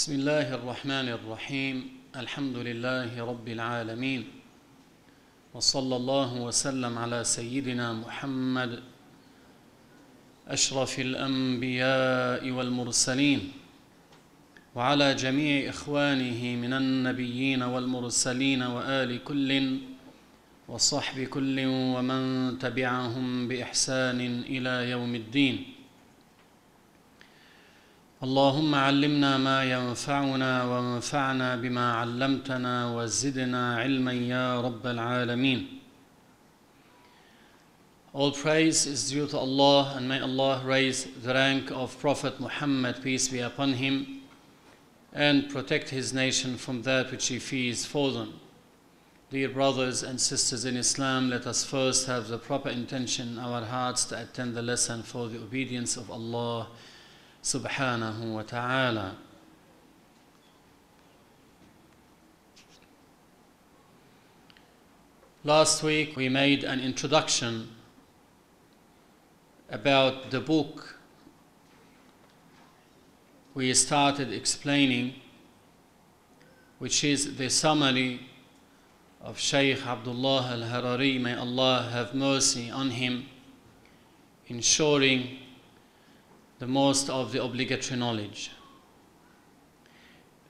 بسم الله الرحمن الرحيم. الحمد لله رب العالمين. وصلى الله وسلم على سيدنا محمد أشرف الأنبياء والمرسلين وعلى جميع إخوانه من النبيين والمرسلين وآل كل وصحب كل ومن تبعهم بإحسان إلى يوم الدين. اللهم علمنا ما ينفعنا وانفعنا بما علمتنا وزدنا علما يا رب العالمين All praise is due to Allah and may Allah raise the rank of Prophet Muhammad peace be upon him and protect his nation from that which he fears for them. Dear brothers and sisters in Islam, let us first have the proper intention in our hearts to attend the lesson for the obedience of Allah subhanahu wa ta'ala. Last week we made an introduction about the book. We started explaining, which is the summary of Shaykh Abdullah al Harari, may Allah have mercy on him, ensuring the most of the obligatory knowledge.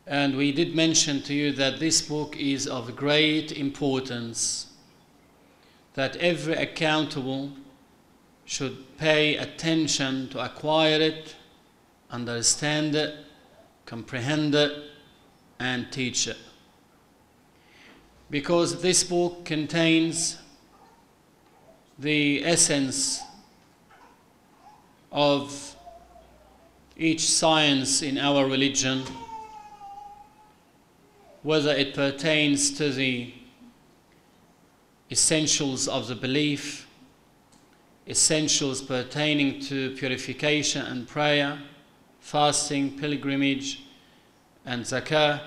And we did mention to you that this book is of great importance, that every accountable should pay attention to acquire it, understand it, comprehend it, and teach it. Because this book contains the essence of each science in our religion, whether it pertains to the essentials of the belief, essentials pertaining to purification and prayer, fasting, pilgrimage, and zakah,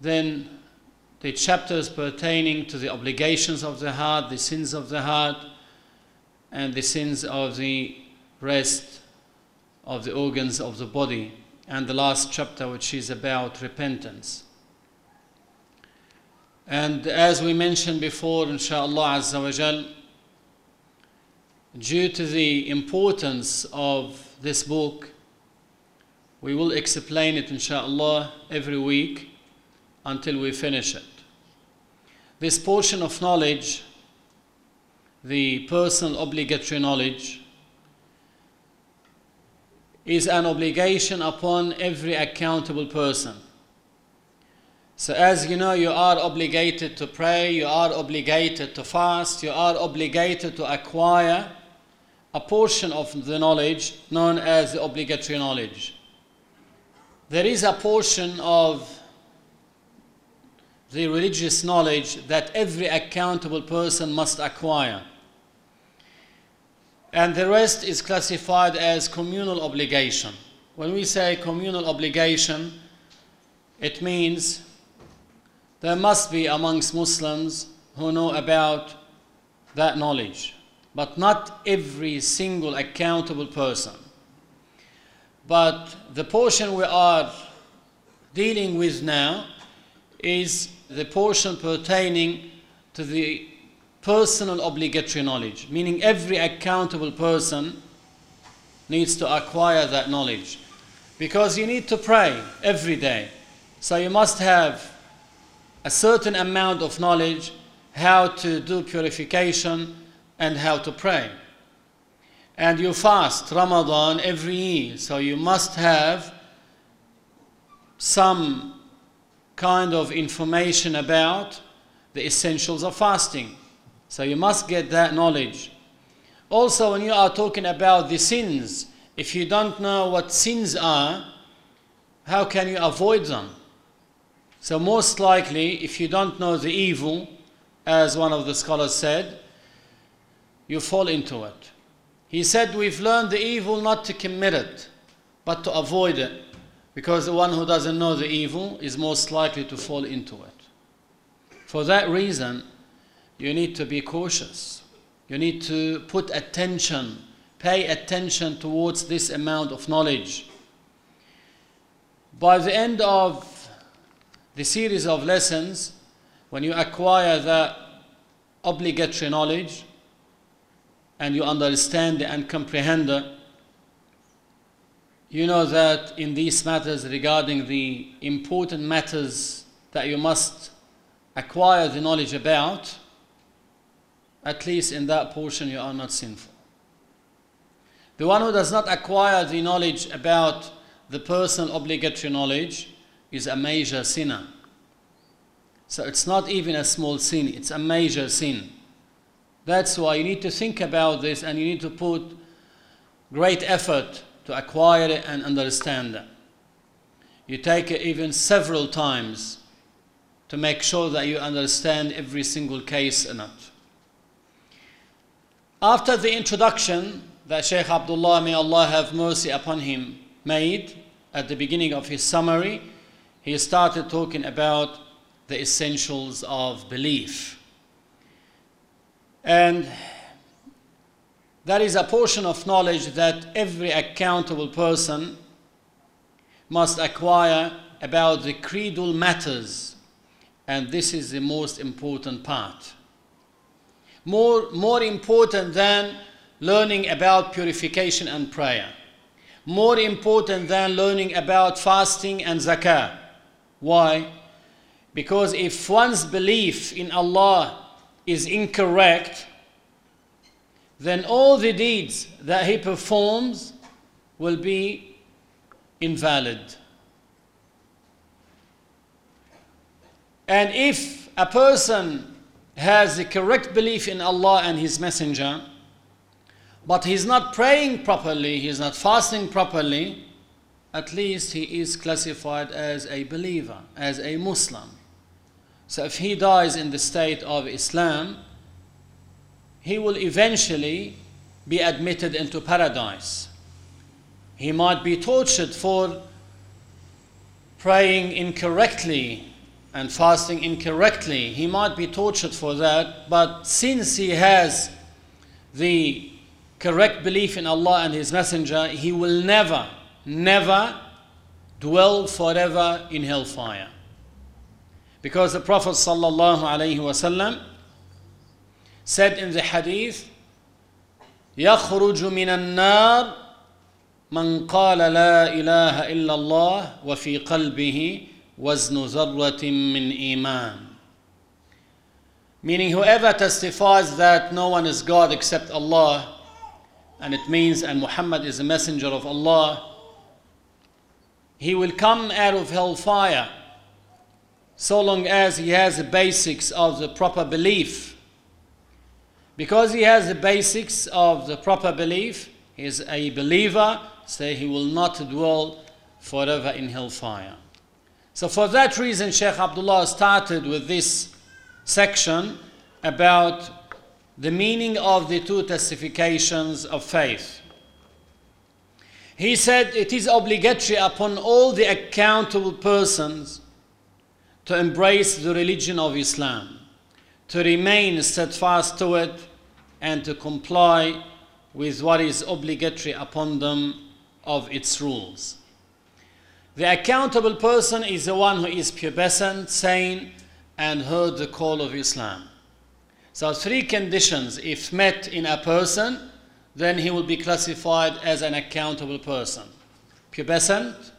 then the chapters pertaining to the obligations of the heart, the sins of the heart, and the sins of the rest of the organs of the body, and the last chapter, which is about repentance. And as we mentioned before, inshallah Azza wa Jal, due to the importance of this book, we will explain it inshallah every week until we finish it. This portion of knowledge, the personal obligatory knowledge, is an obligation upon every accountable person. So, as you know, you are obligated to pray, you are obligated to fast, you are obligated to acquire a portion of the knowledge known as the obligatory knowledge. There is a portion of the religious knowledge that every accountable person must acquire. And the rest is classified as communal obligation. When we say communal obligation, it means there must be amongst Muslims who know about that knowledge, but not every single accountable person. But the portion we are dealing with now is the portion pertaining to the personal obligatory knowledge, meaning every accountable person needs to acquire that knowledge. Because you need to pray every day. So you must have a certain amount of knowledge how to do purification and how to pray. And you fast Ramadan every year, so you must have some kind of information about the essentials of fasting. So you must get that knowledge. Also, when you are talking about the sins, if you don't know what sins are, how can you avoid them? So, most likely, if you don't know the evil, as one of the scholars said, you fall into it. He said, We've learned the evil not to commit it, but to avoid it, because the one who doesn't know the evil is most likely to fall into it. For that reason, you need to be cautious. You need to put attention, pay attention towards this amount of knowledge. By the end of the series of lessons, when you acquire the obligatory knowledge and you understand and comprehend it, you know that in these matters regarding the important matters that you must acquire the knowledge about, at least in that portion you are not sinful. The one who does not acquire the knowledge about the personal obligatory knowledge is a major sinner. So it's not even a small sin, it's a major sin. That's why you need to think about this and you need to put great effort to acquire it and understand. You take it even several times to make sure that you understand every single case in it. After the introduction that Shaykh Abdullah, may Allah have mercy upon him, made at the beginning of his summary, he started talking about the essentials of belief. And that is a portion of knowledge that every accountable person must acquire about the creedal matters, and this is the most important part. More, more important than learning about purification and prayer, more important than learning about fasting and zakah. Why? Because if one's belief in Allah is incorrect, then all the deeds that he performs will be invalid. And if a person has the correct belief in Allah and His Messenger, but he's not praying properly, he's not fasting properly, at least he is classified as a believer, as a Muslim. So if he dies in the state of Islam, he will eventually be admitted into paradise. He might be tortured for praying incorrectly and fasting incorrectly. He might be tortured for that, but since he has the correct belief in Allah and His Messenger, he will never, never dwell forever in hellfire. Because the Prophet sallallahu alaihi wasallam said in the hadith, يخرج من النار من قال لا إله إلا الله وفي قلبه وزن ذرة من إيمان. Meaning, whoever testifies that no one is God except Allah, and it means, and Muhammad is a messenger of Allah, he will come out of hellfire so long as he has the basics of the proper belief because he has the basics of the proper belief, he is a believer, say he will not dwell forever in hellfire. So for that reason, Sheikh Abdullah started with this section about the meaning of the two testifications of faith. He said it is obligatory upon all the accountable persons to embrace the religion of Islam to remain steadfast to it and to comply with what is obligatory upon them of its rules. The accountable person is the one who is pubescent, sane, and heard the call of Islam. So, three conditions, if met in a person, then he will be classified as an accountable person. Pubescent,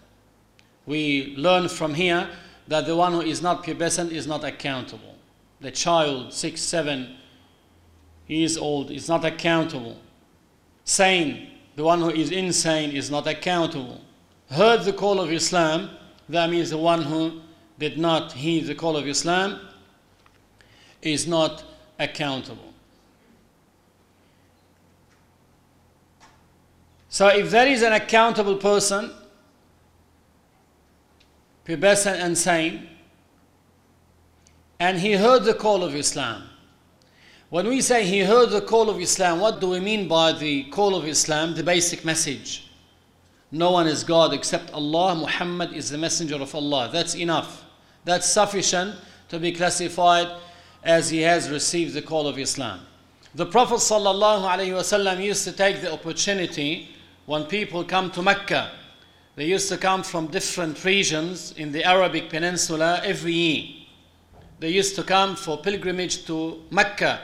we learn from here that the one who is not pubescent is not accountable the child, six, seven years old, is not accountable. Sane, the one who is insane, is not accountable. Heard the call of Islam, that means the one who did not heed the call of Islam is not accountable. So if there is an accountable person, pubescent and sane, and he heard the call of Islam. When we say he heard the call of Islam, what do we mean by the call of Islam? The basic message. No one is God except Allah. Muhammad is the messenger of Allah. That's enough. That's sufficient to be classified as he has received the call of Islam. The Prophet ﷺ used to take the opportunity when people come to Mecca they used to come from different regions in the Arabic Peninsula every year. They used to come for pilgrimage to Mecca.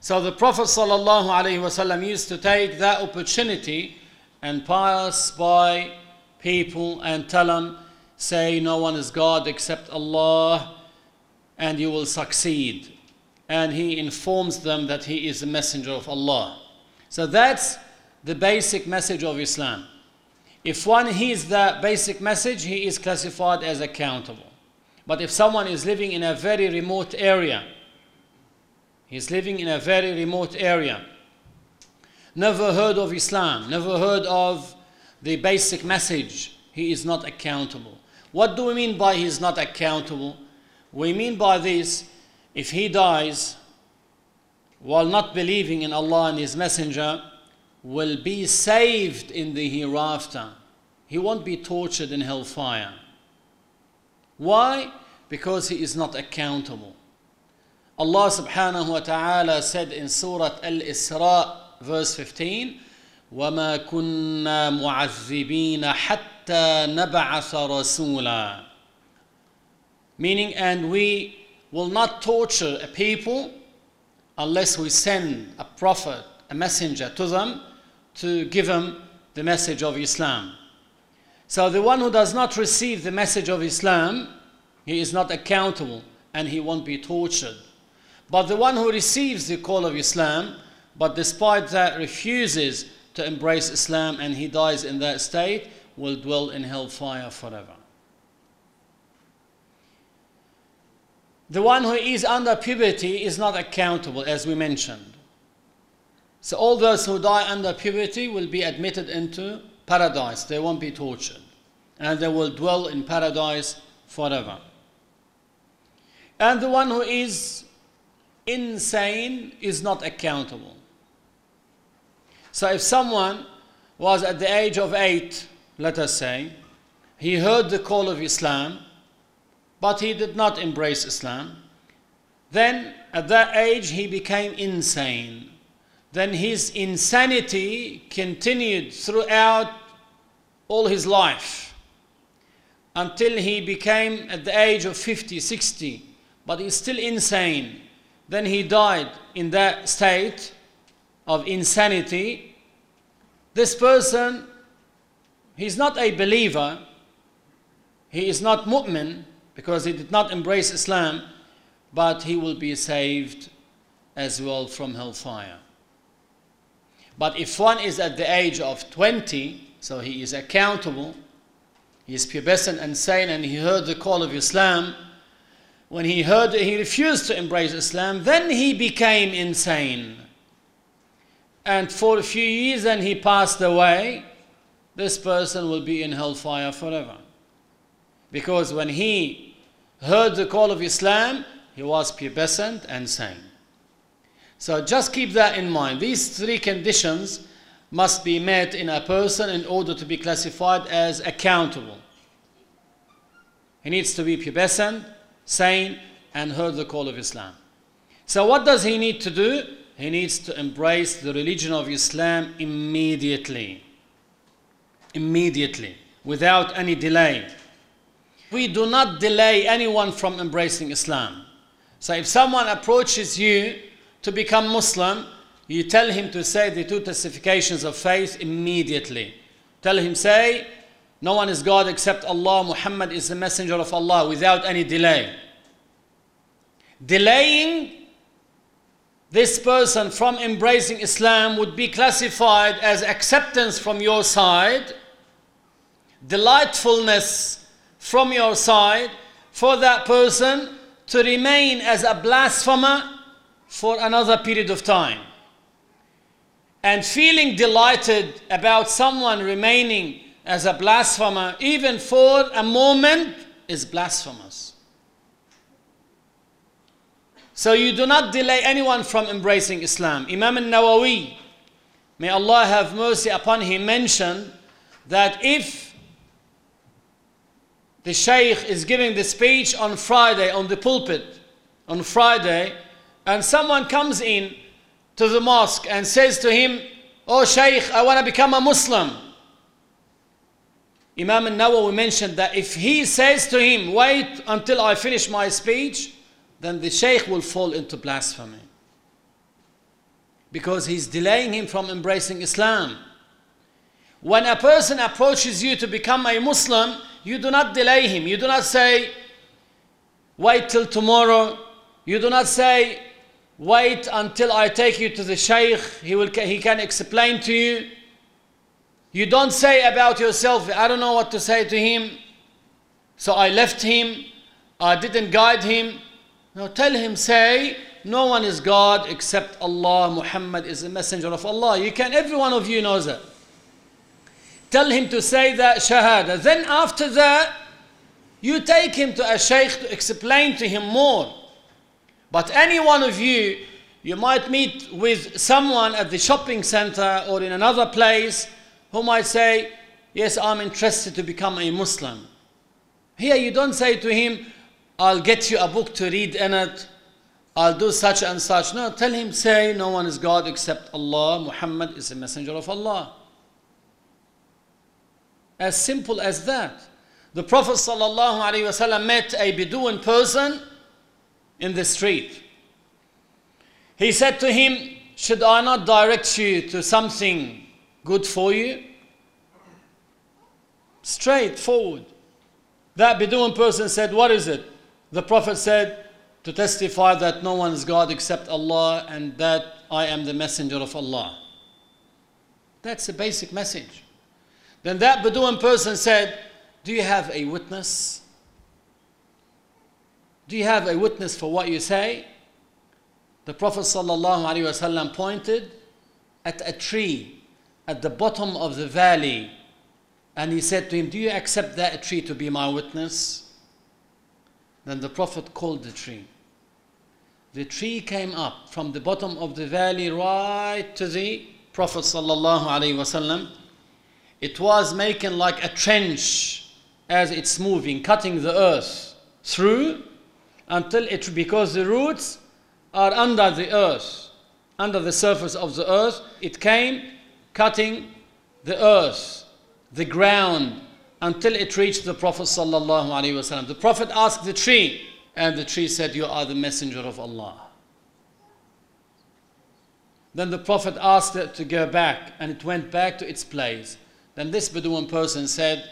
So the Prophet ﷺ used to take that opportunity and pass by people and tell them, say, No one is God except Allah, and you will succeed. And he informs them that he is the messenger of Allah. So that's the basic message of Islam. If one hears that basic message, he is classified as accountable. But if someone is living in a very remote area, he's living in a very remote area, never heard of Islam, never heard of the basic message, he is not accountable. What do we mean by he is not accountable? We mean by this, if he dies while not believing in Allah and His Messenger, will be saved in the hereafter. He won't be tortured in hellfire. Why? Because he is not accountable. Allah subhanahu wa ta'ala said in Surah Al Isra, verse 15, وما كنا معذبين حتى نبعث رسولا meaning and we will not torture a people unless we send a prophet a messenger to them to give them the message of Islam so the one who does not receive the message of Islam he is not accountable and he won't be tortured but the one who receives the call of Islam but despite that refuses to embrace Islam and he dies in that state will dwell in hellfire forever. The one who is under puberty is not accountable, as we mentioned. So, all those who die under puberty will be admitted into paradise. They won't be tortured. And they will dwell in paradise forever. And the one who is insane is not accountable. So if someone was at the age of eight, let us say, he heard the call of Islam, but he did not embrace Islam, then at that age he became insane. Then his insanity continued throughout all his life until he became at the age of 50, 60, but he's still insane. Then he died in that state of insanity this person, he's not a believer, he is not mu'min because he did not embrace Islam, but he will be saved as well from hellfire. But if one is at the age of 20, so he is accountable, he is pubescent and sane, and he heard the call of Islam, when he heard he refused to embrace Islam, then he became insane and for a few years and he passed away, this person will be in hellfire forever. Because when he heard the call of Islam, he was pubescent and sane. So just keep that in mind. These three conditions must be met in a person in order to be classified as accountable. He needs to be pubescent, sane, and heard the call of Islam. So, what does he need to do? He needs to embrace the religion of Islam immediately. Immediately, without any delay. We do not delay anyone from embracing Islam. So if someone approaches you to become Muslim, you tell him to say the two testifications of faith immediately. Tell him, say, no one is God except Allah, Muhammad is the messenger of Allah without any delay. Delaying this person from embracing Islam would be classified as acceptance from your side, delightfulness from your side for that person to remain as a blasphemer for another period of time. And feeling delighted about someone remaining as a blasphemer, even for a moment, is blasphemous. So you do not delay anyone from embracing Islam. Imam al-Nawawi, may Allah have mercy upon him, mentioned that if the Shaykh is giving the speech on Friday on the pulpit, on Friday, and someone comes in to the mosque and says to him, Oh Shaykh, I want to become a Muslim. Imam al-Nawawi mentioned that if he says to him, wait until I finish my speech, then the sheikh will fall into blasphemy. Because he's delaying him from embracing Islam. When a person approaches you to become a Muslim, you do not delay him. You do not say, wait till tomorrow. You do not say, wait until I take you to the Shaykh. He, will, he can explain to you. You don't say about yourself, I don't know what to say to him. So I left him. I didn't guide him. No, tell him, say, no one is God except Allah. Muhammad is the messenger of Allah. You can, every one of you knows that. Tell him to say that shahada. Then after that, you take him to a sheikh to explain to him more. But any one of you, you might meet with someone at the shopping center or in another place who might say, Yes, I'm interested to become a Muslim. Here you don't say to him, I'll get you a book to read in it, I'll do such and such. No, tell him, say, No one is God except Allah, Muhammad is a messenger of Allah. As simple as that. The Prophet ﷺ met a Bedouin person in the street. He said to him, Should I not direct you to something good for you? Straightforward. That Bedouin person said, What is it? The Prophet said, To testify that no one is God except Allah and that I am the messenger of Allah. That's the basic message. Then that Bedouin person said, Do you have a witness? Do you have a witness for what you say? The Prophet ﷺ pointed at a tree at the bottom of the valley and he said to him, Do you accept that tree to be my witness? Then the Prophet called the tree. The tree came up from the bottom of the valley right to the Prophet ﷺ it was making like a trench as it's moving, cutting the earth through until it, because the roots are under the earth, under the surface of the earth, it came cutting the earth, the ground, until it reached the Prophet sallallahu alaihi wasallam. The Prophet asked the tree, and the tree said, "You are the messenger of Allah." Then the Prophet asked it to go back, and it went back to its place. Then this Bedouin person said,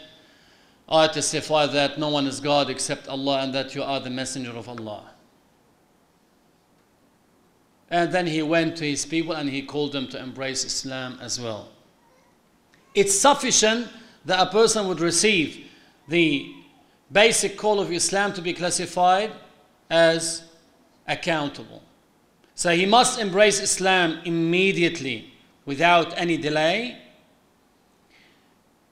I testify that no one is God except Allah and that you are the messenger of Allah. And then he went to his people and he called them to embrace Islam as well. It's sufficient that a person would receive the basic call of Islam to be classified as accountable. So he must embrace Islam immediately without any delay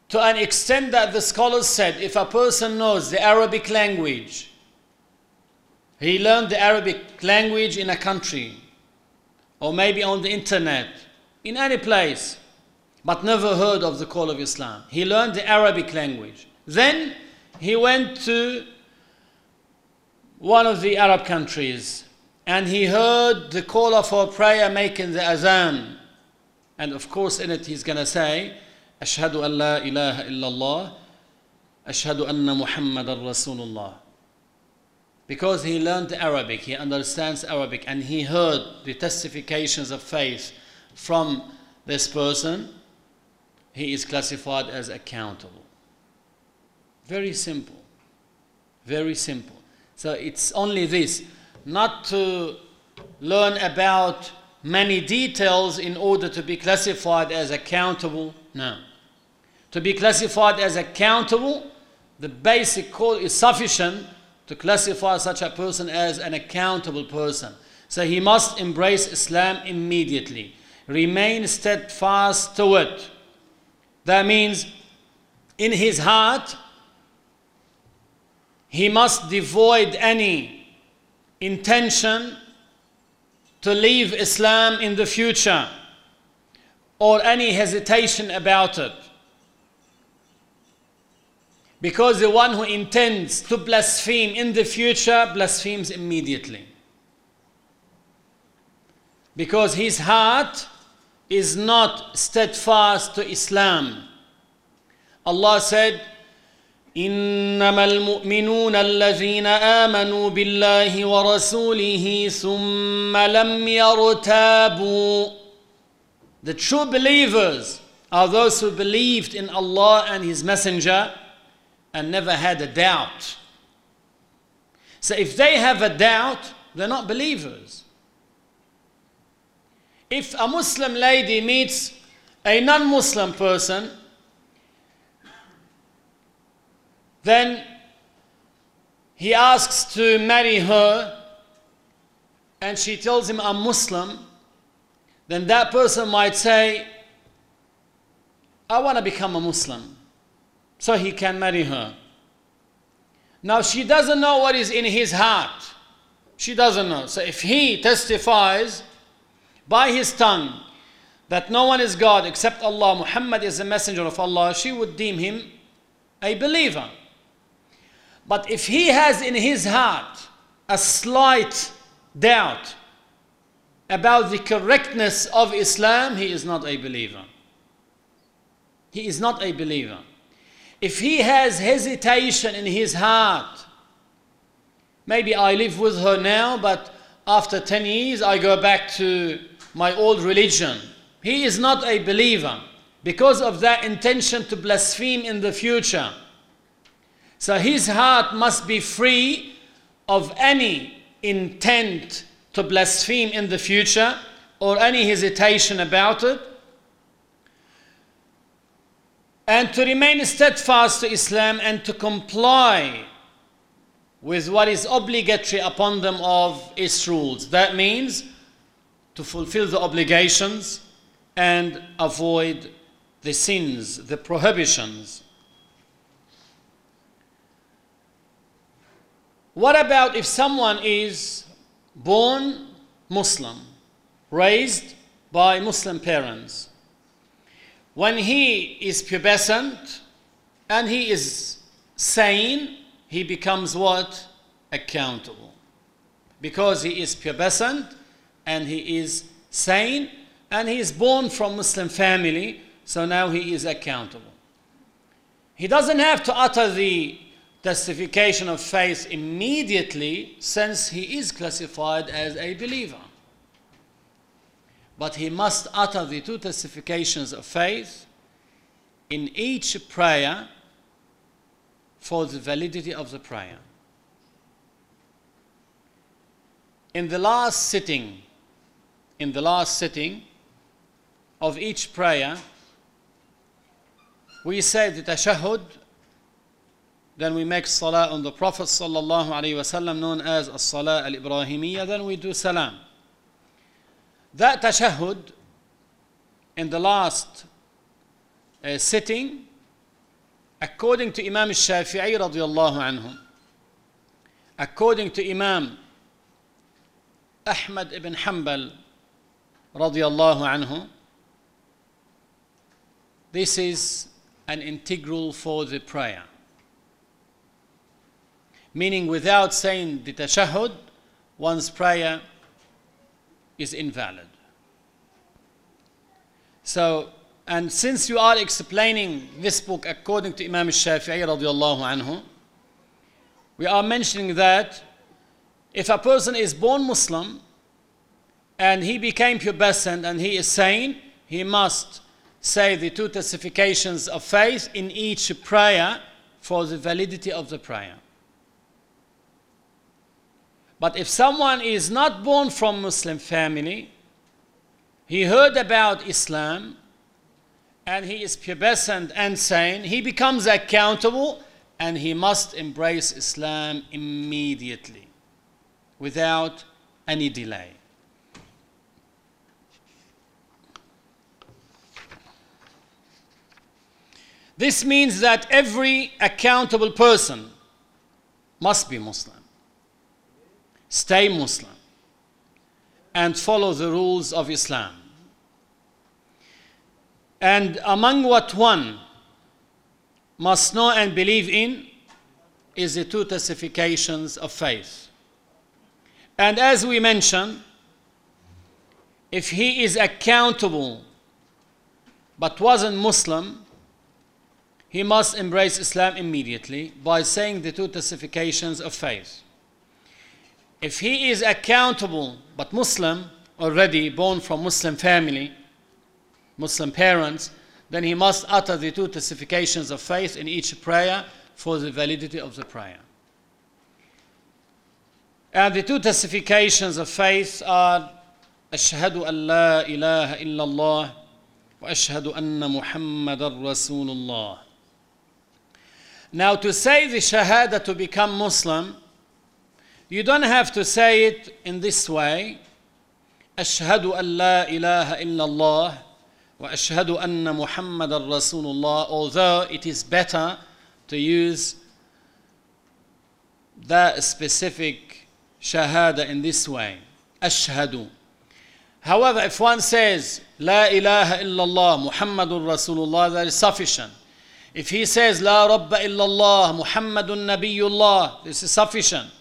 to an extent that the scholars said if a person knows the Arabic language, he learned the Arabic language in a country, or maybe on the internet, in any place, but never heard of the call of Islam. He learned the Arabic language. Then he went to one of the Arab countries and he heard the caller for prayer making the azan. And of course, in it, he's going to say, Ashhadu an la ilaha illallah, Ashhadu anna Muhammadan Rasulullah. Because he learned Arabic, he understands Arabic, and he heard the testifications of faith from this person he is classified as accountable. Very simple. Very simple. So it's only this, not to learn about many details in order to be classified as accountable. No. To be classified as accountable, the basic call is sufficient to classify such a person as an accountable person. So he must embrace Islam immediately, remain steadfast to it. That means in his heart, he must devoid any intention to leave Islam in the future or any hesitation about it. Because the one who intends to blaspheme in the future blasphemes immediately. Because his heart is not steadfast to Islam. Allah said, إنما المؤمنون الذين آمنوا بالله ورسوله ثم لم يرتابوا The true believers are those who believed in Allah and His Messenger and never had a doubt. So if they have a doubt, they're not believers. If a Muslim lady meets a non Muslim person, then he asks to marry her and she tells him, I'm Muslim, then that person might say, I want to become a Muslim so he can marry her. Now she doesn't know what is in his heart. She doesn't know. So if he testifies by his tongue that no one is God except Allah, Muhammad is a messenger of Allah, she would deem him a believer. But if he has in his heart a slight doubt about the correctness of Islam, he is not a believer. He is not a believer. If he has hesitation in his heart, maybe I live with her now, but after 10 years I go back to my old religion. He is not a believer because of that intention to blaspheme in the future. So his heart must be free of any intent to blaspheme in the future or any hesitation about it. And to remain steadfast to Islam and to comply with what is obligatory upon them of its rules. That means to fulfill the obligations and avoid the sins, the prohibitions. What about if someone is born Muslim, raised by Muslim parents? When he is pubescent and he is sane, he becomes what? Accountable. Because he is pubescent and he is sane and he is born from Muslim family, so now he is accountable. He doesn't have to utter the testification of faith immediately since he is classified as a believer. But he must utter the two testifications of faith in each prayer for the validity of the prayer. In the last sitting, in the last sitting of each prayer, we say the tashahhud then we make salah on the Prophet sallallahu alaihi wasallam known as as-salah al-Ibrahimiyya. Then we do salam. That tashahhud in the last uh, sitting, according to Imam Shafi'i radiyallahu anhu, according to Imam Ahmad ibn Hanbal radiyallahu anhu, this is an integral for the prayer meaning without saying the tashahhud, one's prayer is invalid. So, and since you are explaining this book according to Imam Shafi'i radiallahu anhu, we are mentioning that if a person is born Muslim and he became pubescent and he is sane, he must say the two testifications of faith in each prayer for the validity of the prayer. But if someone is not born from Muslim family, he heard about Islam and he is pubescent and sane, he becomes accountable and he must embrace Islam immediately without any delay. This means that every accountable person must be Muslim stay Muslim and follow the rules of Islam. And among what one must know and believe in is the two testifications of faith. And as we mentioned, if he is accountable but wasn't Muslim, he must embrace Islam immediately by saying the two testifications of faith. If he is accountable but Muslim, already born from Muslim family, Muslim parents, then he must utter the two testifications of faith in each prayer for the validity of the prayer. And the two testifications of faith are أشهد أن لا إله إلا الله وأشهد أن محمد رسول الله. Now to say the Shahada to become Muslim, you don't have to say it in this way. أشهد أن لا إله إلا الله وأشهد أن محمد رسول الله although it is better to use that specific shahada in this way أشهد however if one says لا إله إلا الله محمد رسول الله that is sufficient if he says, La Rabba illallah, Muhammadun Nabiullah, this is sufficient.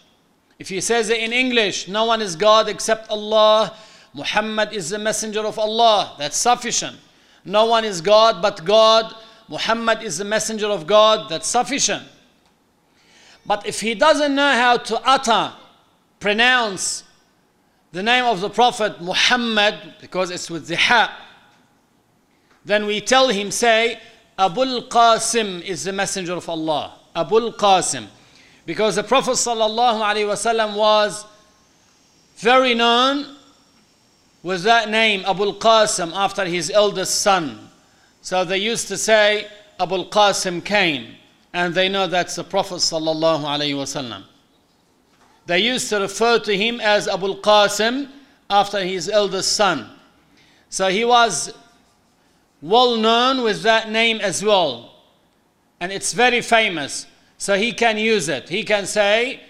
If he says it in English, no one is God except Allah, Muhammad is the messenger of Allah, that's sufficient. No one is God but God, Muhammad is the messenger of God, that's sufficient. But if he doesn't know how to utter, pronounce the name of the Prophet Muhammad, because it's with the ha, then we tell him, say, Abul Qasim is the messenger of Allah. Abul Qasim. Because the Prophet ﷺ was very known with that name, Abul Qasim, after his eldest son. So they used to say, Abul Qasim came, and they know that's the Prophet wasallam. They used to refer to him as Abul Qasim after his eldest son. So he was well known with that name as well. And it's very famous. So he can use it. He can say,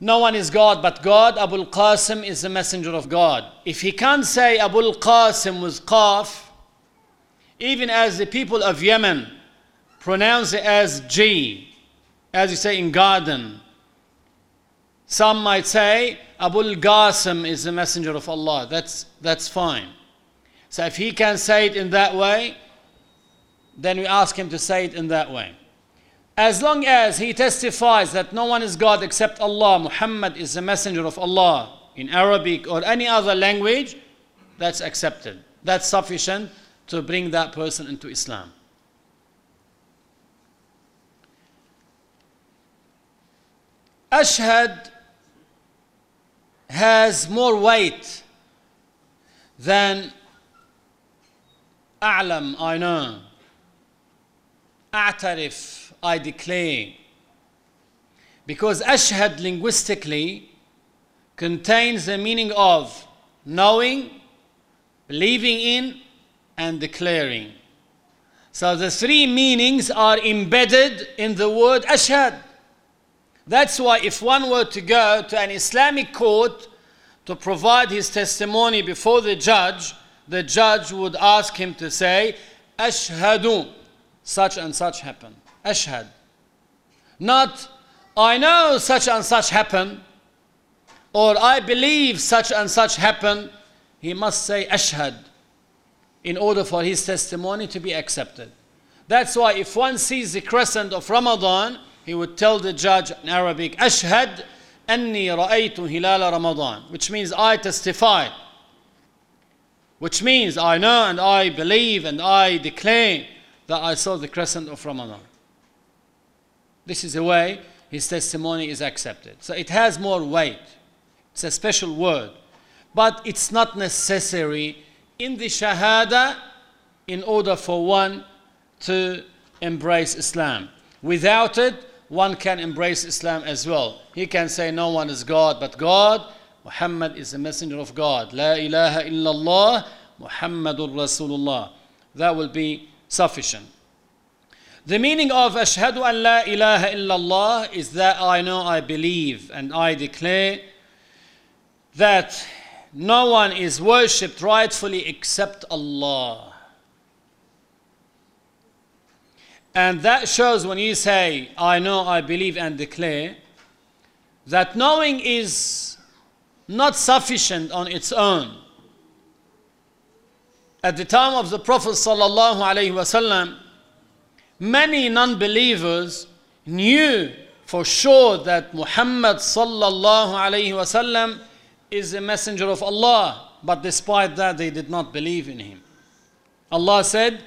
no one is God but God. Abu Qasim is the messenger of God. If he can't say Abu Qasim with Qaf, even as the people of Yemen pronounce it as G, as you say in garden, some might say Abu Qasim is the messenger of Allah. That's, that's fine. So if he can say it in that way, then we ask him to say it in that way. As long as he testifies that no one is God except Allah, Muhammad is the messenger of Allah in Arabic or any other language, that's accepted. That's sufficient to bring that person into Islam. Ashhad has more weight than A'lam, I know. A'tarif, I declare. Because ashhad linguistically contains the meaning of knowing, believing in, and declaring. So the three meanings are embedded in the word ashhad. That's why if one were to go to an Islamic court to provide his testimony before the judge, the judge would ask him to say, Ashhadu, such and such happened. Ashhad. Not, I know such and such happened, or I believe such and such happened. He must say Ashhad in order for his testimony to be accepted. That's why if one sees the crescent of Ramadan, he would tell the judge in Arabic, Ashhad anni ra'aytu hilal Ramadan, which means I testify. Which means I know and I believe and I declare that I saw the crescent of Ramadan. This is the way his testimony is accepted. So it has more weight. It's a special word. But it's not necessary in the Shahada in order for one to embrace Islam. Without it, one can embrace Islam as well. He can say, No one is God but God. Muhammad is the messenger of God. La ilaha illallah, Muhammadur Rasulullah. That will be sufficient. The meaning of Ashhadu an la ilaha illallah is that I know, I believe, and I declare that no one is worshipped rightfully except Allah. And that shows when you say, I know, I believe, and declare, that knowing is not sufficient on its own. At the time of the Prophet sallallahu alaihi wasallam, many non believers knew for sure that Muhammad sallallahu alayhi wasallam is a messenger of Allah, but despite that they did not believe in him. Allah said,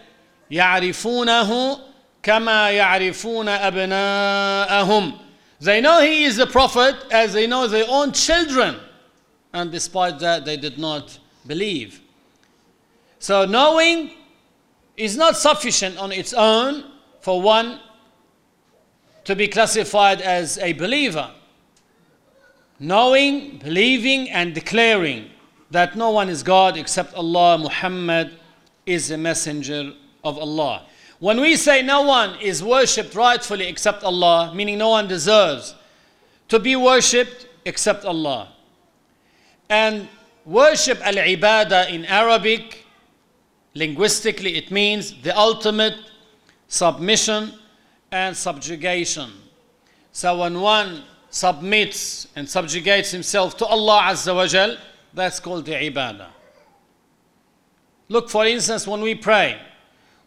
يعرفونه كما يعرفون أبناءهم. They know he is a prophet as they know their own children, and despite that they did not believe. So knowing is not sufficient on its own for one to be classified as a believer. Knowing, believing, and declaring that no one is God except Allah, Muhammad is a messenger of Allah. When we say no one is worshipped rightfully except Allah, meaning no one deserves to be worshipped except Allah. And worship al ibadah in Arabic, linguistically, it means the ultimate submission and subjugation. So when one submits and subjugates himself to Allah Azza wa Jal, that's called the ibadah. Look, for instance, when we pray,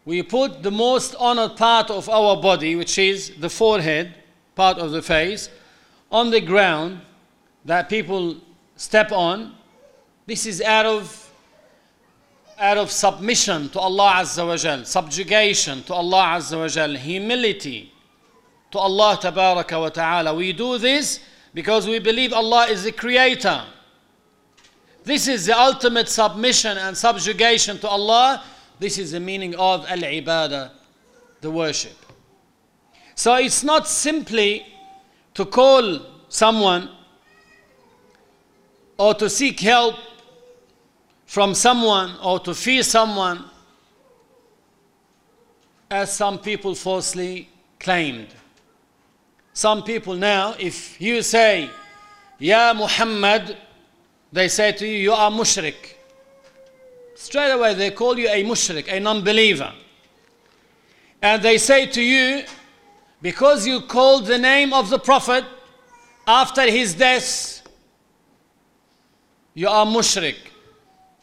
we put the most honored part of our body, which is the forehead, part of the face, on the ground that people step on. This is out of out of submission to Allah Azza wa Jal, subjugation to Allah Azza wa Jal, humility to Allah Tabaraka wa Ta'ala. We do this because we believe Allah is the creator. This is the ultimate submission and subjugation to Allah. This is the meaning of al ibadah, the worship. So it's not simply to call someone or to seek help from someone or to fear someone as some people falsely claimed. Some people now, if you say, Ya Muhammad, they say to you, you are mushrik. Straight away they call you a mushrik, a non-believer. And they say to you, because you called the name of the Prophet after his death, you are mushrik.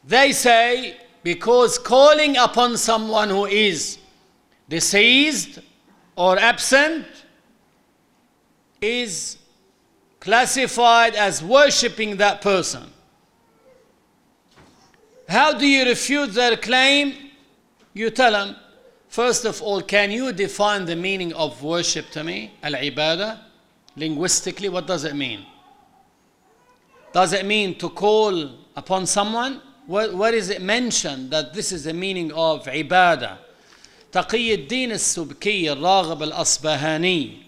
They say, because calling upon someone who is deceased or absent is classified as worshipping that person. How do you refute their claim? You tell them, first of all, can you define the meaning of worship to me? Al ibadah? Linguistically, what does it mean? Does it mean to call upon someone? Where, where is it mentioned that this is the meaning of ibadah? تقي الدين السبكي الراغب الأصبهاني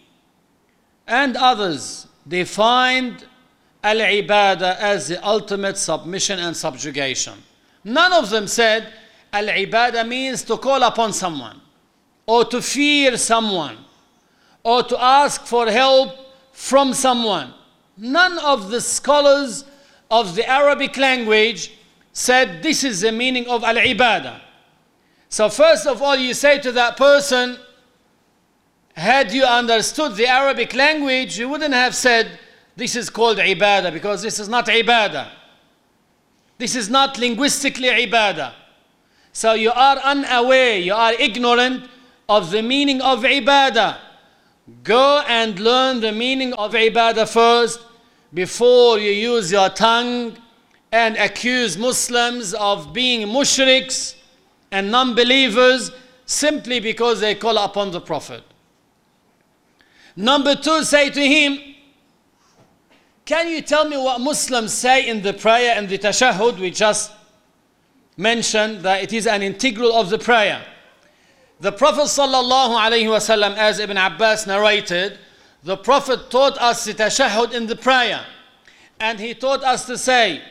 and others defined al-ibadah as the ultimate submission and subjugation. None of them said al-ibadah means to call upon someone or to fear someone or to ask for help from someone. None of the scholars of the Arabic language said this is the meaning of al-ibadah. So first of all you say to that person had you understood the Arabic language, you wouldn't have said, This is called ibadah, because this is not ibadah. This is not linguistically ibadah. So you are unaware, you are ignorant of the meaning of ibadah. Go and learn the meaning of ibadah first before you use your tongue and accuse Muslims of being mushriks and non believers simply because they call upon the Prophet. Number two, say to him, Can you tell me what Muslims say in the prayer and the tashahud? We just mentioned that it is an integral of the prayer. The Prophet ﷺ, as Ibn Abbas narrated, the Prophet taught us the tashahud in the prayer. And he taught us to say,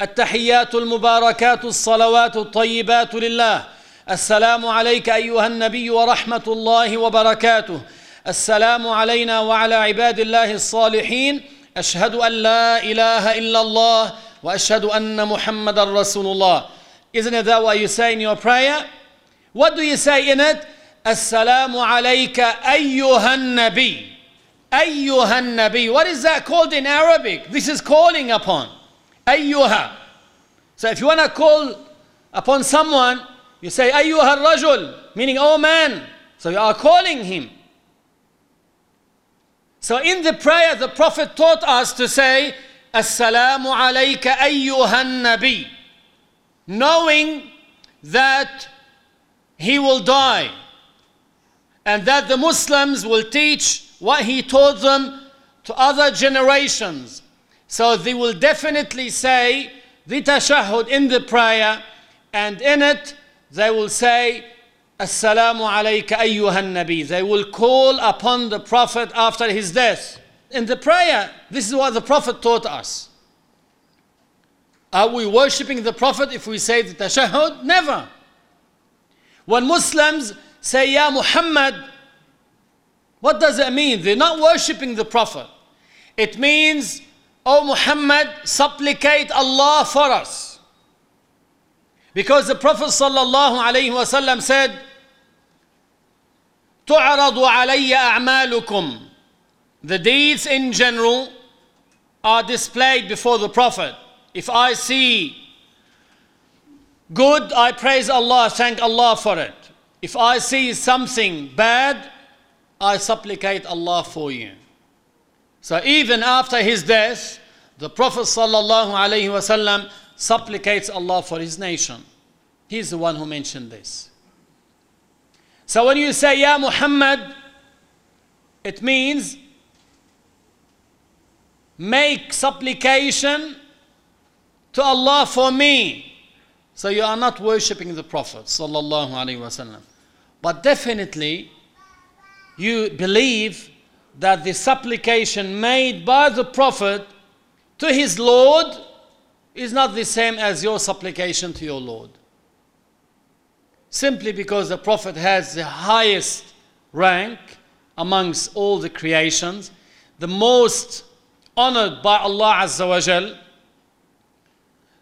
التحيات المباركات الصلوات الطيبات لله السلام عليك أيها النبي ورحمة الله وبركاته السلام علينا وعلى عباد الله الصالحين أشهد أن لا إله إلا الله وأشهد أن محمد رسول الله Isn't it that what you say in your prayer? What do you say in it? Assalamu alayka ayyuhan nabi. Ayyuhan nabi. What is that called in Arabic? This is calling upon. Ayyuha. So if you want to call upon someone, you say ayyuha rajul, meaning oh man. So you are calling him. So in the prayer, the Prophet taught us to say, Assalamu alayka ayyuhan nabi. Knowing that he will die and that the Muslims will teach what he taught them to other generations. So they will definitely say the tashahhud in the prayer, and in it they will say, Assalamu alayka ayyuhan nabi. They will call upon the Prophet after his death. In the prayer, this is what the Prophet taught us. Are we worshipping the Prophet if we say the tashahhud? Never. When Muslims say, Ya Muhammad, what does it mean? They're not worshipping the Prophet. It means, O Muhammad, supplicate Allah for us. Because the Prophet sallallahu alaihi wasallam said, تعرض علي أعمالكم. The deeds in general are displayed before the Prophet. If I see good, I praise Allah, thank Allah for it. If I see something bad, I supplicate Allah for you. So even after his death, the Prophet supplicates Allah for his nation. He's the one who mentioned this. So when you say Ya Muhammad, it means make supplication to Allah for me. So you are not worshipping the Prophet sallallahu alaihi wasallam. But definitely you believe that the supplication made by the Prophet to his Lord is not the same as your supplication to your Lord. Simply because the Prophet has the highest rank amongst all the creations, the most honored by Allah Azza wa Jal.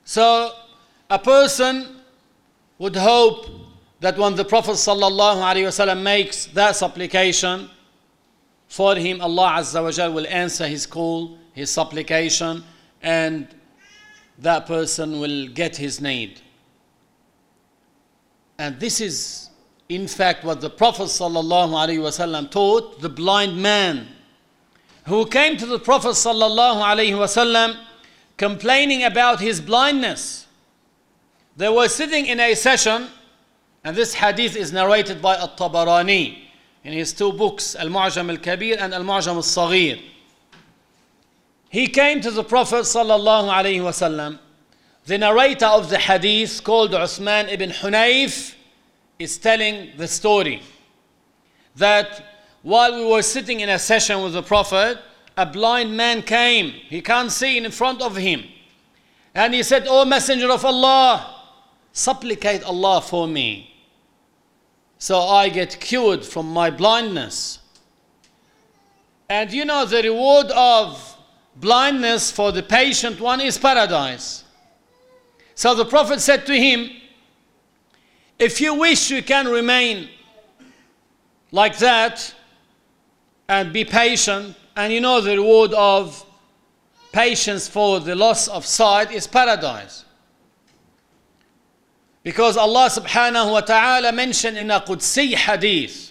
So a person would hope that when the Prophet wasallam makes that supplication for him, Allah Azza wa Jal will answer his call, his supplication, and that person will get his need. And this is, in fact, what the Prophet wasallam taught the blind man who came to the Prophet wasallam complaining about his blindness. They were sitting in a session, and this hadith is narrated by At-Tabarani in his two books, Al-Mu'jam al-Kabir and Al-Mu'jam al-Saghir. He came to the Prophet sallallahu alaihi wasallam. The narrator of the hadith called Uthman ibn Hunayf is telling the story that while we were sitting in a session with the Prophet, a blind man came. He can't see in front of him. And he said, O Messenger of Allah, supplicate Allah for me. So I get cured from my blindness. And you know, the reward of blindness for the patient one is paradise. So the Prophet said to him, If you wish, you can remain like that and be patient. And you know, the reward of patience for the loss of sight is paradise. Because Allah subhanahu wa ta'ala mentioned in a Qudsi hadith,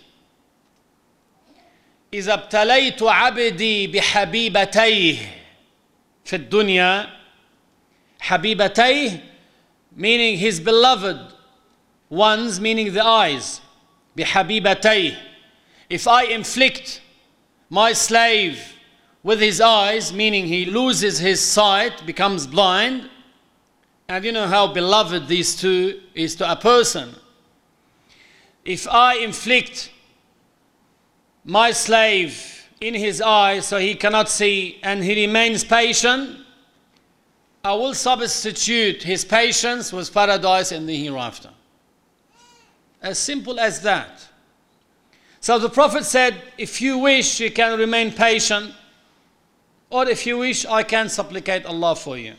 إذا ابتليت عبدي بحبيبتيه في الدنيا حبيبتيه meaning his beloved ones meaning the eyes بحبيبتيه if I inflict my slave with his eyes meaning he loses his sight becomes blind and you know how beloved these two is to a person if I inflict my slave in his eyes so he cannot see and he remains patient, I will substitute his patience with paradise in the hereafter. As simple as that. So the Prophet said, If you wish, you can remain patient, or if you wish, I can supplicate Allah for you.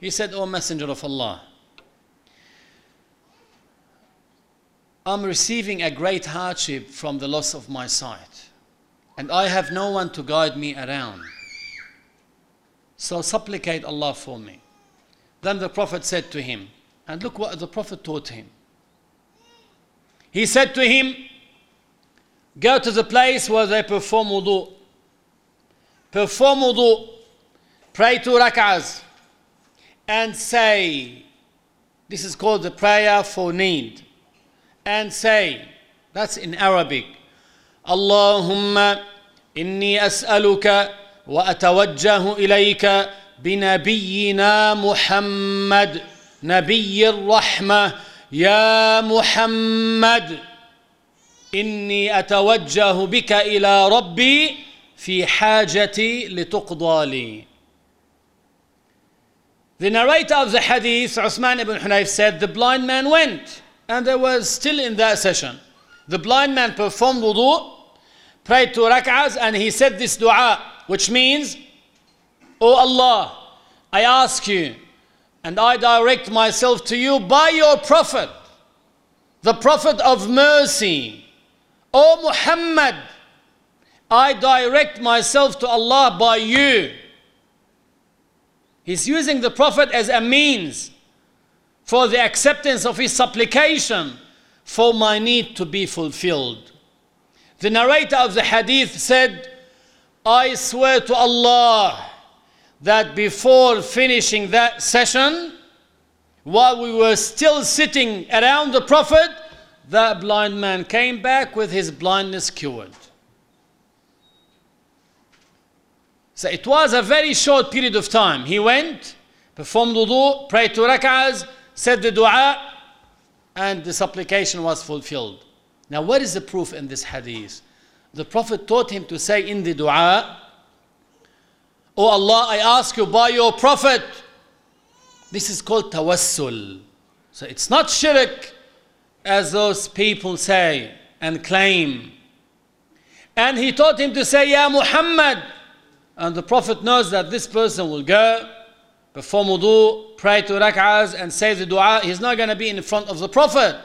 He said, O Messenger of Allah, I'm receiving a great hardship from the loss of my sight, and I have no one to guide me around. So supplicate Allah for me. Then the Prophet said to him, and look what the Prophet taught him. He said to him, go to the place where they perform wudu. Perform wudu. Pray two rak'ahs. And say, this is called the prayer for need. And say, that's in Arabic. Allahumma inni as'aluka wa atawajjahu ilayka بنبينا محمد نبي الرحمه يا محمد اني اتوجه بك إلى ربي في حاجتي لتقضى لي The narrator of the hadith, Uthman ibn Hunayf, said the blind man went and they were still in that session. The blind man performed wudu, prayed two rak'ahs, and he said this dua, which means, O Allah, I ask you, and I direct myself to you by your Prophet, the Prophet of mercy. O Muhammad, I direct myself to Allah by you. He's using the Prophet as a means for the acceptance of his supplication for my need to be fulfilled. The narrator of the hadith said, I swear to Allah that before finishing that session, while we were still sitting around the Prophet, that blind man came back with his blindness cured. So it was a very short period of time. He went, performed wudu, prayed two rak'ahs, said the dua, and the supplication was fulfilled. Now, what is the proof in this hadith? The Prophet taught him to say in the dua, Oh Allah, I ask you by your Prophet. This is called tawassul. So it's not shirk as those people say and claim. And he taught him to say, Ya Muhammad. And the Prophet knows that this person will go, perform wudu, pray two rak'ahs, and say the dua. He's not going to be in front of the Prophet.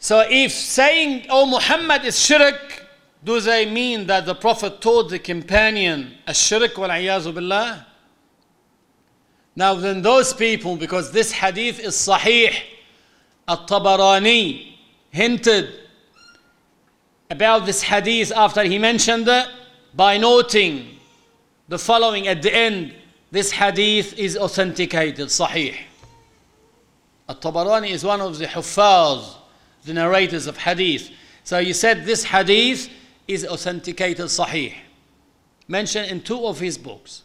So if saying, Oh Muhammad is shirk, do they mean that the Prophet told the companion, Ash-shirk wal billah? Now then those people, because this hadith is sahih, At-Tabarani hinted about this hadith after he mentioned it by noting the following at the end. This hadith is authenticated, sahih. At-Tabarani is one of the huffaz, the narrators of hadith. So he said this hadith is authenticated sahih. Mentioned in two of his books.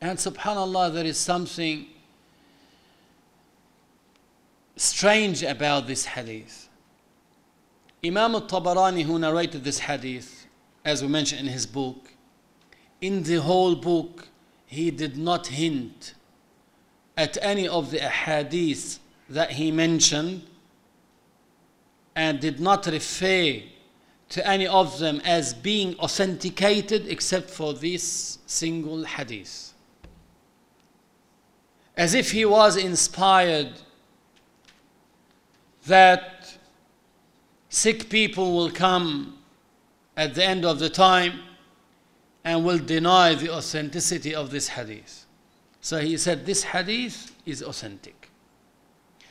And subhanAllah, there is something strange about this hadith. Imam al-Tabarani who narrated this hadith, as we mentioned in his book, in the whole book, he did not hint at any of the hadiths that he mentioned and did not refer to any of them as being authenticated except for this single hadith. As if he was inspired that sick people will come at the end of the time and will deny the authenticity of this hadith. So he said this hadith is authentic.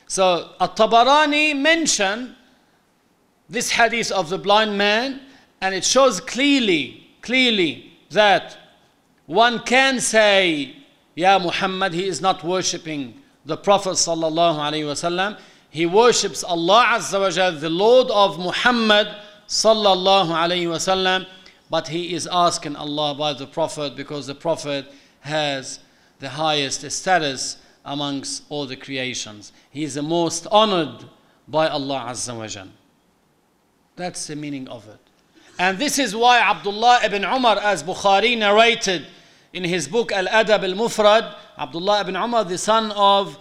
So At-Tabarani mentioned this hadith of the blind man, and it shows clearly, clearly that one can say, Ya Muhammad, he is not worshipping the Prophet sallallahu alaihi wasallam. He worships Allah Azza wa Jal, the Lord of Muhammad sallallahu alaihi wasallam, but he is asking Allah by the Prophet because the Prophet has the highest status amongst all the creations. He is the most honored by Allah Azza wa Jal. That's the meaning of it. And this is why Abdullah ibn Umar, as Bukhari narrated in his book Al Adab al Mufrad, Abdullah ibn Umar, the son of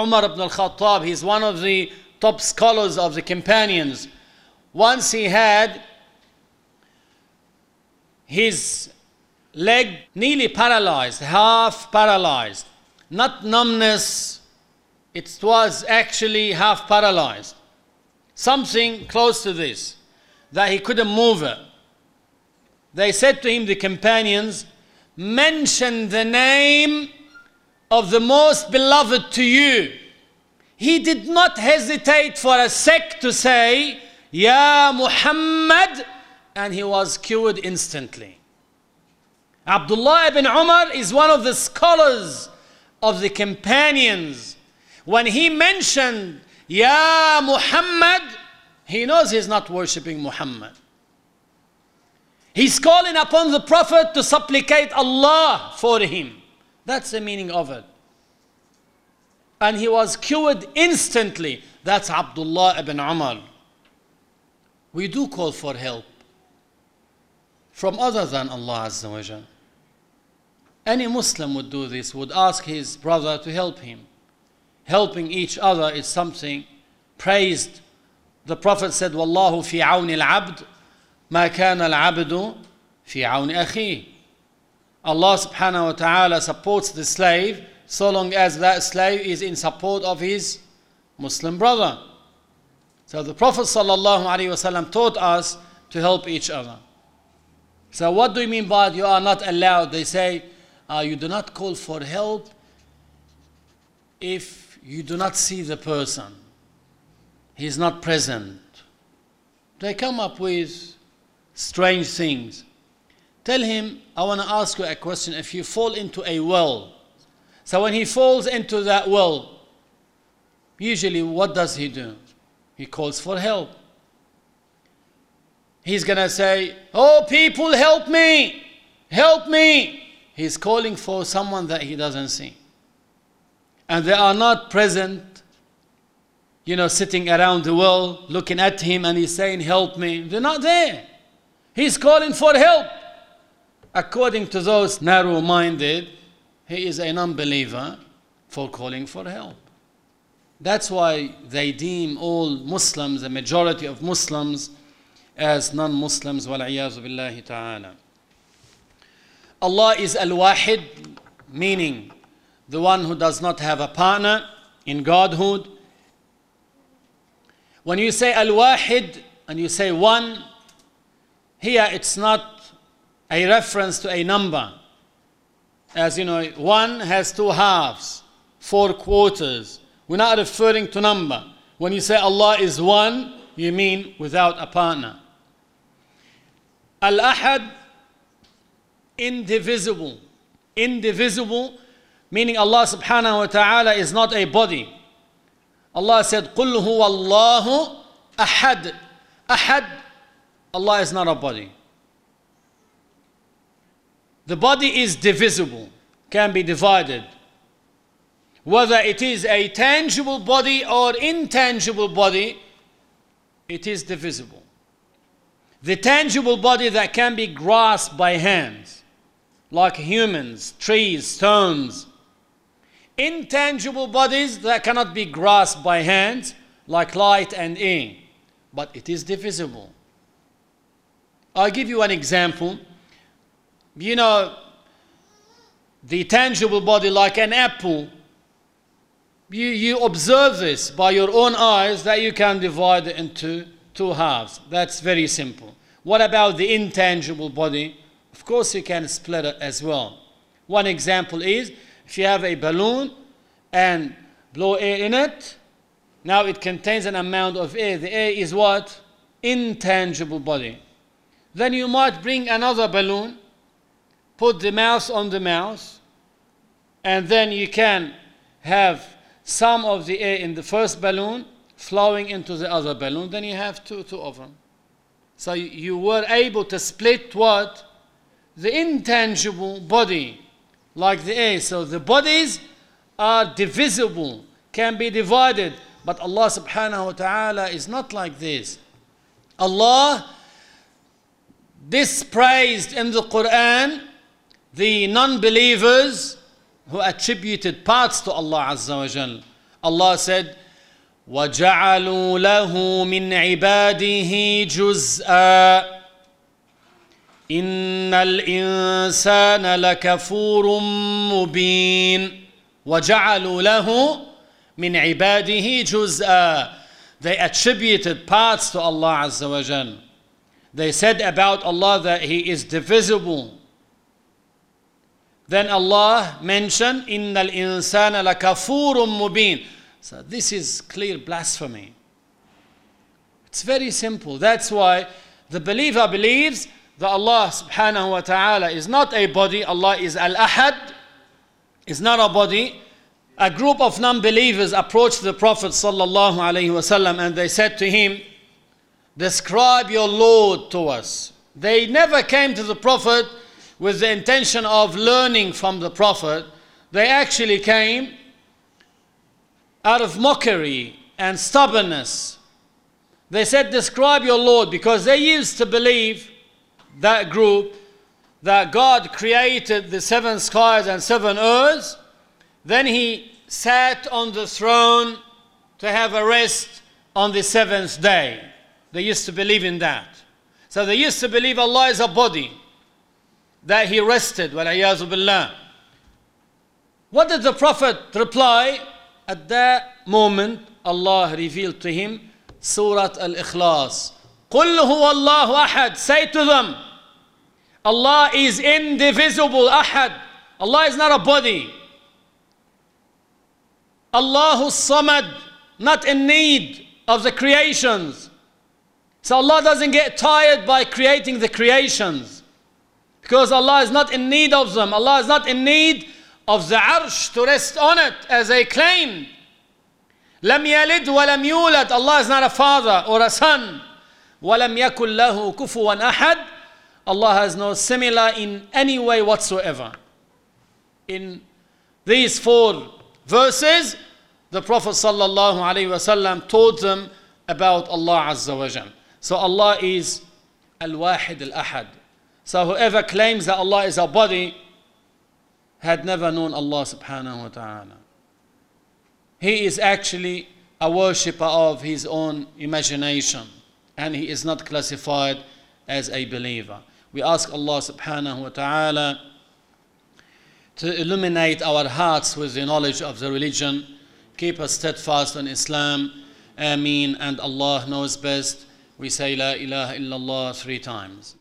Umar ibn al Khattab, he's one of the top scholars of the companions. Once he had his leg nearly paralyzed, half paralyzed, not numbness, it was actually half paralyzed something close to this, that he couldn't move it. They said to him, the companions, mention the name of the most beloved to you. he did not hesitate for a sec to say, Ya Muhammad, and he was cured instantly. Abdullah ibn Umar is one of the scholars of the companions. When he mentioned, Ya Muhammad, he knows he's not worshipping Muhammad. He's calling upon the Prophet to supplicate Allah for him. That's the meaning of it. And he was cured instantly. That's Abdullah ibn Umar. We do call for help from other than Allah Azza wa Jal. Any Muslim would do this, would ask his brother to help him. Helping each other is something praised. The Prophet said, Wallahu fi awni al-abd, ma kana al-abdu fi awni akhi. Allah subhanahu wa ta'ala supports the slave so long as that slave is in support of his Muslim brother. So the Prophet sallallahu alaihi wasallam taught us to help each other. So what do you mean by you are not allowed? They say uh, you do not call for help if you do not see the person. He is not present. They come up with strange things. Tell him, I want to ask you a question. If you fall into a well, so when he falls into that well, usually what does he do? He calls for help. He's going to say, Oh, people, help me! Help me! He's calling for someone that he doesn't see. And they are not present, you know, sitting around the well looking at him and he's saying, Help me. They're not there. He's calling for help. According to those narrow minded, he is a non believer for calling for help. That's why they deem all Muslims, the majority of Muslims, as non Muslims. Ta'ala. Allah is Al Wahid, meaning the one who does not have a partner in Godhood. When you say Al Wahid and you say one, here it's not a reference to a number. As you know, one has two halves, four quarters. We're not referring to number. When you say Allah is one, you mean without a partner. Al Ahad, indivisible. Indivisible, meaning Allah subhanahu wa ta'ala is not a body. Allah said, Qul huwa Allahu ahad. Ahad, Allah is not a body. The body is divisible, can be divided. Whether it is a tangible body or intangible body, it is divisible. The tangible body that can be grasped by hands like humans, trees, stones. Intangible bodies that cannot be grasped by hands, like light and air, but it is divisible. I'll give you an example. You know, the tangible body, like an apple, you, you observe this by your own eyes that you can divide it into two halves. That's very simple. What about the intangible body? Of course, you can split it as well. One example is if you have a balloon and blow air in it, now it contains an amount of air. The air is what? Intangible body. Then you might bring another balloon, put the mouse on the mouse, and then you can have some of the air in the first balloon flowing into the other balloon. Then you have two, two of them. So you were able to split what? the intangible body, like the air. So the bodies are divisible, can be divided. But Allah subhanahu wa ta'ala is not like this. Allah dispraised in the Quran the non believers who attributed parts to Allah Azza wa Jal. Allah said, وَجَعَلُوا لَهُ مِنْ عِبَادِهِ جُزْءًا إن الإنسان لكفور مبين وجعلوا له من عباده جزءا They attributed parts to Allah Azza wa Jal. They said about Allah that He is divisible. Then Allah mentioned, Innal insana lakafurum mubin. So this is clear blasphemy. It's very simple. That's why the believer believes that Allah subhanahu wa ta'ala is not a body, Allah is al ahad, is not a body. A group of non believers approached the Prophet sallallahu alaihi wasallam and they said to him, Describe your Lord to us. They never came to the Prophet with the intention of learning from the Prophet. They actually came out of mockery and stubbornness. They said, Describe your Lord, because they used to believe, that group, that God created the seven skies and seven earths. Then He sat on the throne to have a rest on the seventh day. They used to believe in that. So they used to believe Allah is a body, that He rested. Billah. What did the Prophet reply? At that moment, Allah revealed to him Surah Al Ikhlas. قل هو الله أحد. Say to them, Allah is indivisible, Ahad. Allah is not a body. Allahu Samad, not in need of the creations. So Allah doesn't get tired by creating the creations. Because Allah is not in need of them. Allah is not in need of the arsh to rest on it as they claim. لم يلد ولم يولد. Allah is not a father or a son. ولم يكن له كفوا أحد. Allah has no similar in any way whatsoever. In these four verses, the Prophet sallallahu alaihi wasallam taught them about Allah Azza wa Jal. So Allah is Al-Wahid Al-Ahad. So whoever claims that Allah is a body had never known Allah subhanahu wa ta'ala. He is actually a worshipper of his own imagination and he is not classified as a believer. We ask Allah subhanahu wa ta'ala to illuminate our hearts with the knowledge of the religion, keep us steadfast in Islam. Ameen. And Allah knows best. We say La ilaha illallah three times.